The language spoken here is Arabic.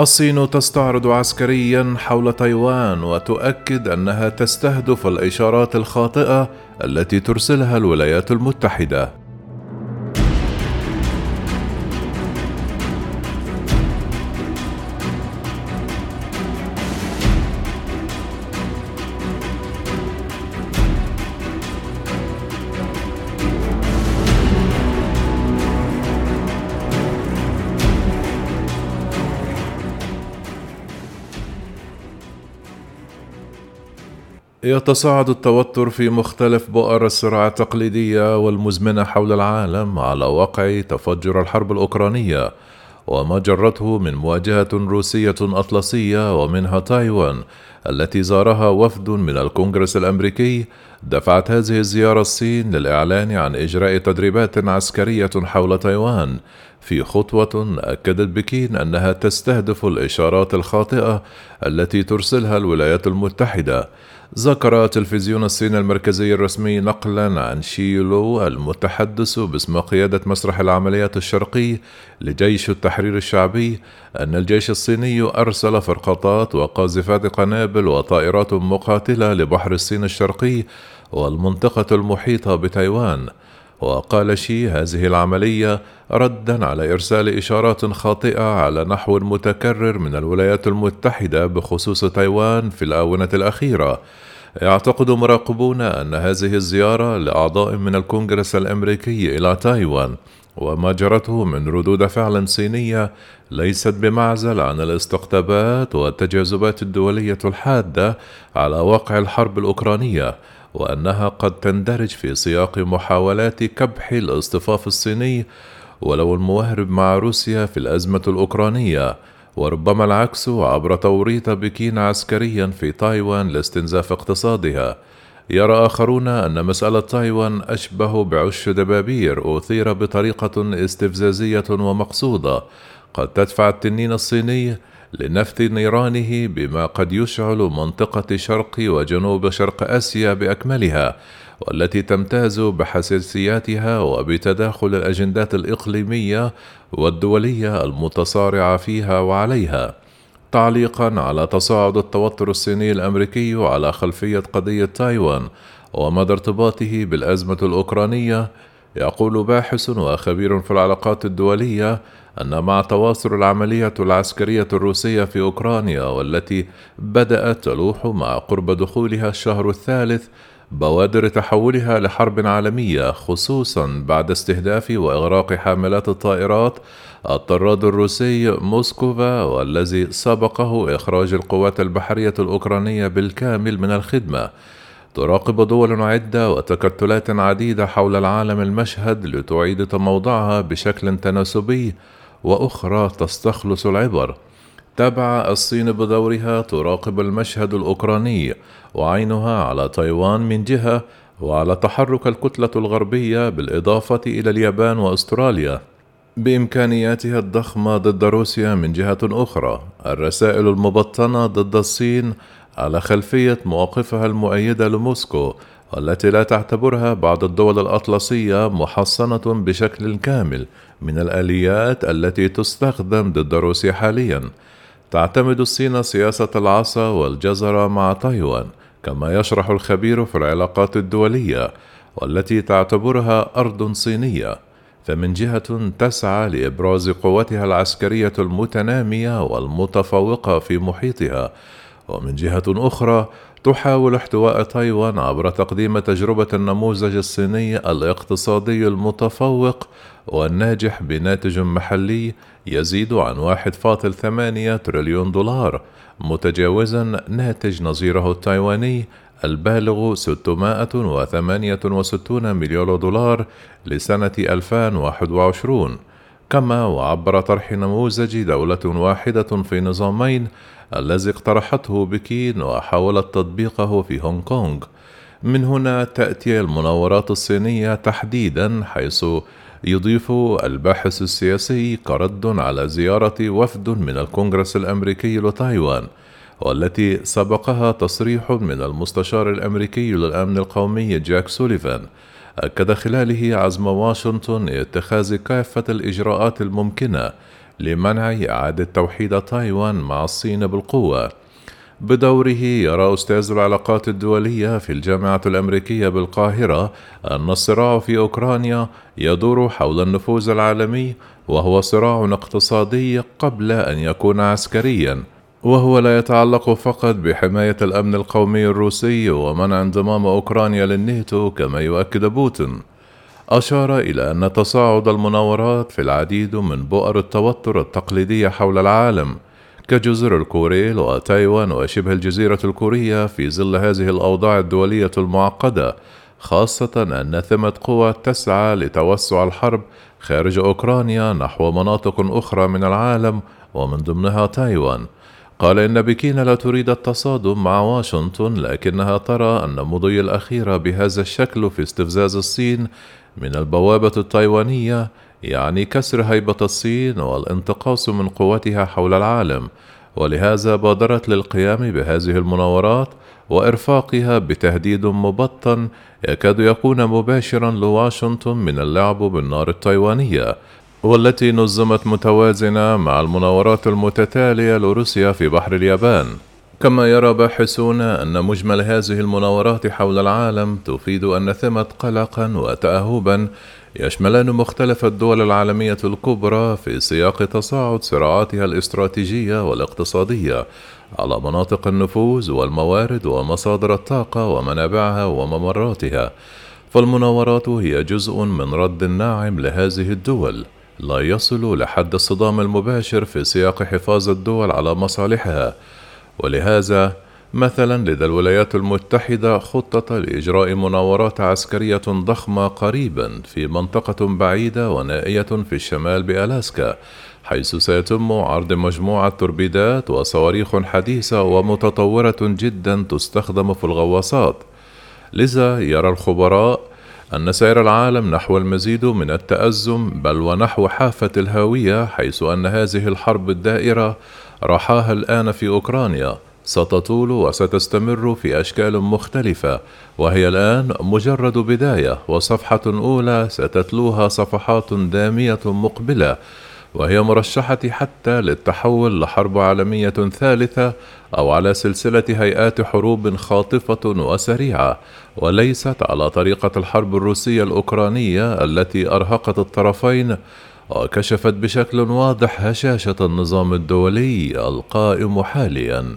الصين تستعرض عسكريا حول تايوان وتؤكد أنها تستهدف الإشارات الخاطئة التي ترسلها الولايات المتحدة. يتصاعد التوتر في مختلف بؤر الصراع التقليدية والمزمنة حول العالم على وقع تفجر الحرب الأوكرانية وما جرته من مواجهة روسية أطلسية ومنها تايوان التي زارها وفد من الكونغرس الأمريكي دفعت هذه الزيارة الصين للإعلان عن إجراء تدريبات عسكرية حول تايوان. في خطوة أكدت بكين أنها تستهدف الإشارات الخاطئة التي ترسلها الولايات المتحدة. ذكر تلفزيون الصين المركزي الرسمي نقلا عن شيلو المتحدث باسم قيادة مسرح العمليات الشرقي لجيش التحرير الشعبي أن الجيش الصيني أرسل فرقاطات وقاذفات قنابل وطائرات مقاتلة لبحر الصين الشرقي والمنطقة المحيطة بتايوان. وقال شي هذه العملية ردا على إرسال إشارات خاطئة على نحو متكرر من الولايات المتحدة بخصوص تايوان في الآونة الأخيرة. يعتقد مراقبون أن هذه الزيارة لأعضاء من الكونغرس الأمريكي إلى تايوان وما جرته من ردود فعل صينية ليست بمعزل عن الاستقطابات والتجاذبات الدولية الحادة على واقع الحرب الأوكرانية. وأنها قد تندرج في سياق محاولات كبح الاصطفاف الصيني ولو الموهرب مع روسيا في الأزمة الأوكرانية وربما العكس عبر توريط بكين عسكريا في تايوان لاستنزاف اقتصادها. يرى آخرون أن مسألة تايوان أشبه بعش دبابير أثير بطريقة استفزازية ومقصودة قد تدفع التنين الصيني لنفث نيرانه بما قد يشعل منطقة شرق وجنوب شرق آسيا بأكملها والتي تمتاز بحساسياتها وبتداخل الأجندات الإقليمية والدولية المتصارعة فيها وعليها تعليقا على تصاعد التوتر الصيني الأمريكي على خلفية قضية تايوان ومدى ارتباطه بالأزمة الأوكرانية يقول باحث وخبير في العلاقات الدولية أن مع تواصل العملية العسكرية الروسية في أوكرانيا والتي بدأت تلوح مع قرب دخولها الشهر الثالث بوادر تحولها لحرب عالمية خصوصا بعد استهداف وإغراق حاملات الطائرات الطراد الروسي موسكوفا والذي سبقه إخراج القوات البحرية الأوكرانية بالكامل من الخدمة. تراقب دول عدة وتكتلات عديدة حول العالم المشهد لتعيد تموضعها بشكل تناسبي وأخرى تستخلص العبر. تبع الصين بدورها تراقب المشهد الأوكراني وعينها على تايوان من جهة وعلى تحرك الكتلة الغربية بالإضافة إلى اليابان وأستراليا. بإمكانياتها الضخمة ضد روسيا من جهة أخرى. الرسائل المبطنة ضد الصين على خلفية مواقفها المؤيدة لموسكو والتي لا تعتبرها بعض الدول الأطلسية محصنة بشكل كامل من الآليات التي تستخدم ضد روسيا حاليا. تعتمد الصين سياسة العصا والجزرة مع تايوان كما يشرح الخبير في العلاقات الدولية والتي تعتبرها أرض صينية. فمن جهة تسعى لإبراز قوتها العسكرية المتنامية والمتفوقة في محيطها، ومن جهة أخرى تحاول احتواء تايوان عبر تقديم تجربة النموذج الصيني الاقتصادي المتفوق والناجح بناتج محلي يزيد عن 1.8 تريليون دولار متجاوزا ناتج نظيره التايواني البالغ 668 مليون دولار لسنة 2021 كما وعبر طرح نموذج دولة واحدة في نظامين الذي اقترحته بكين وحاولت تطبيقه في هونغ كونغ. من هنا تأتي المناورات الصينية تحديدا حيث يضيف الباحث السياسي كرد على زيارة وفد من الكونغرس الأمريكي لتايوان والتي سبقها تصريح من المستشار الأمريكي للأمن القومي جاك سوليفان. أكد خلاله عزم واشنطن اتخاذ كافة الإجراءات الممكنة لمنع إعادة توحيد تايوان مع الصين بالقوة. بدوره يرى أستاذ العلاقات الدولية في الجامعة الأمريكية بالقاهرة أن الصراع في أوكرانيا يدور حول النفوذ العالمي وهو صراع اقتصادي قبل أن يكون عسكريًا. وهو لا يتعلق فقط بحماية الأمن القومي الروسي ومنع انضمام أوكرانيا للناتو كما يؤكد بوتين. أشار إلى أن تصاعد المناورات في العديد من بؤر التوتر التقليدية حول العالم كجزر الكوريل وتايوان وشبه الجزيرة الكورية في ظل هذه الأوضاع الدولية المعقدة خاصة أن ثمة قوى تسعى لتوسع الحرب خارج أوكرانيا نحو مناطق أخرى من العالم ومن ضمنها تايوان. قال إن بكين لا تريد التصادم مع واشنطن لكنها ترى أن المضي الأخير بهذا الشكل في استفزاز الصين من البوابة التايوانية يعني كسر هيبة الصين والانتقاص من قوتها حول العالم. ولهذا بادرت للقيام بهذه المناورات وإرفاقها بتهديد مبطن يكاد يكون مباشرا لواشنطن من اللعب بالنار التايوانية. والتي نظمت متوازنة مع المناورات المتتالية لروسيا في بحر اليابان. كما يرى باحثون أن مجمل هذه المناورات حول العالم تفيد أن ثمة قلقا وتأهبا يشملان مختلف الدول العالمية الكبرى في سياق تصاعد صراعاتها الاستراتيجية والاقتصادية على مناطق النفوذ والموارد ومصادر الطاقة ومنابعها وممراتها. فالمناورات هي جزء من رد ناعم لهذه الدول. لا يصل لحد الصدام المباشر في سياق حفاظ الدول على مصالحها. ولهذا مثلا لدى الولايات المتحدة خطة لإجراء مناورات عسكرية ضخمة قريبا في منطقة بعيدة ونائية في الشمال بألاسكا حيث سيتم عرض مجموعة توربيدات وصواريخ حديثة ومتطورة جدا تستخدم في الغواصات. لذا يرى الخبراء أن سير العالم نحو المزيد من التأزم بل ونحو حافة الهاوية حيث أن هذه الحرب الدائرة رحاها الآن في أوكرانيا ستطول وستستمر في أشكال مختلفة وهي الآن مجرد بداية وصفحة أولى ستتلوها صفحات دامية مقبلة. وهي مرشحة حتى للتحول لحرب عالمية ثالثة أو على سلسلة هيئات حروب خاطفة وسريعة وليست على طريقة الحرب الروسية الأوكرانية التي أرهقت الطرفين وكشفت بشكل واضح هشاشة النظام الدولي القائم حاليا.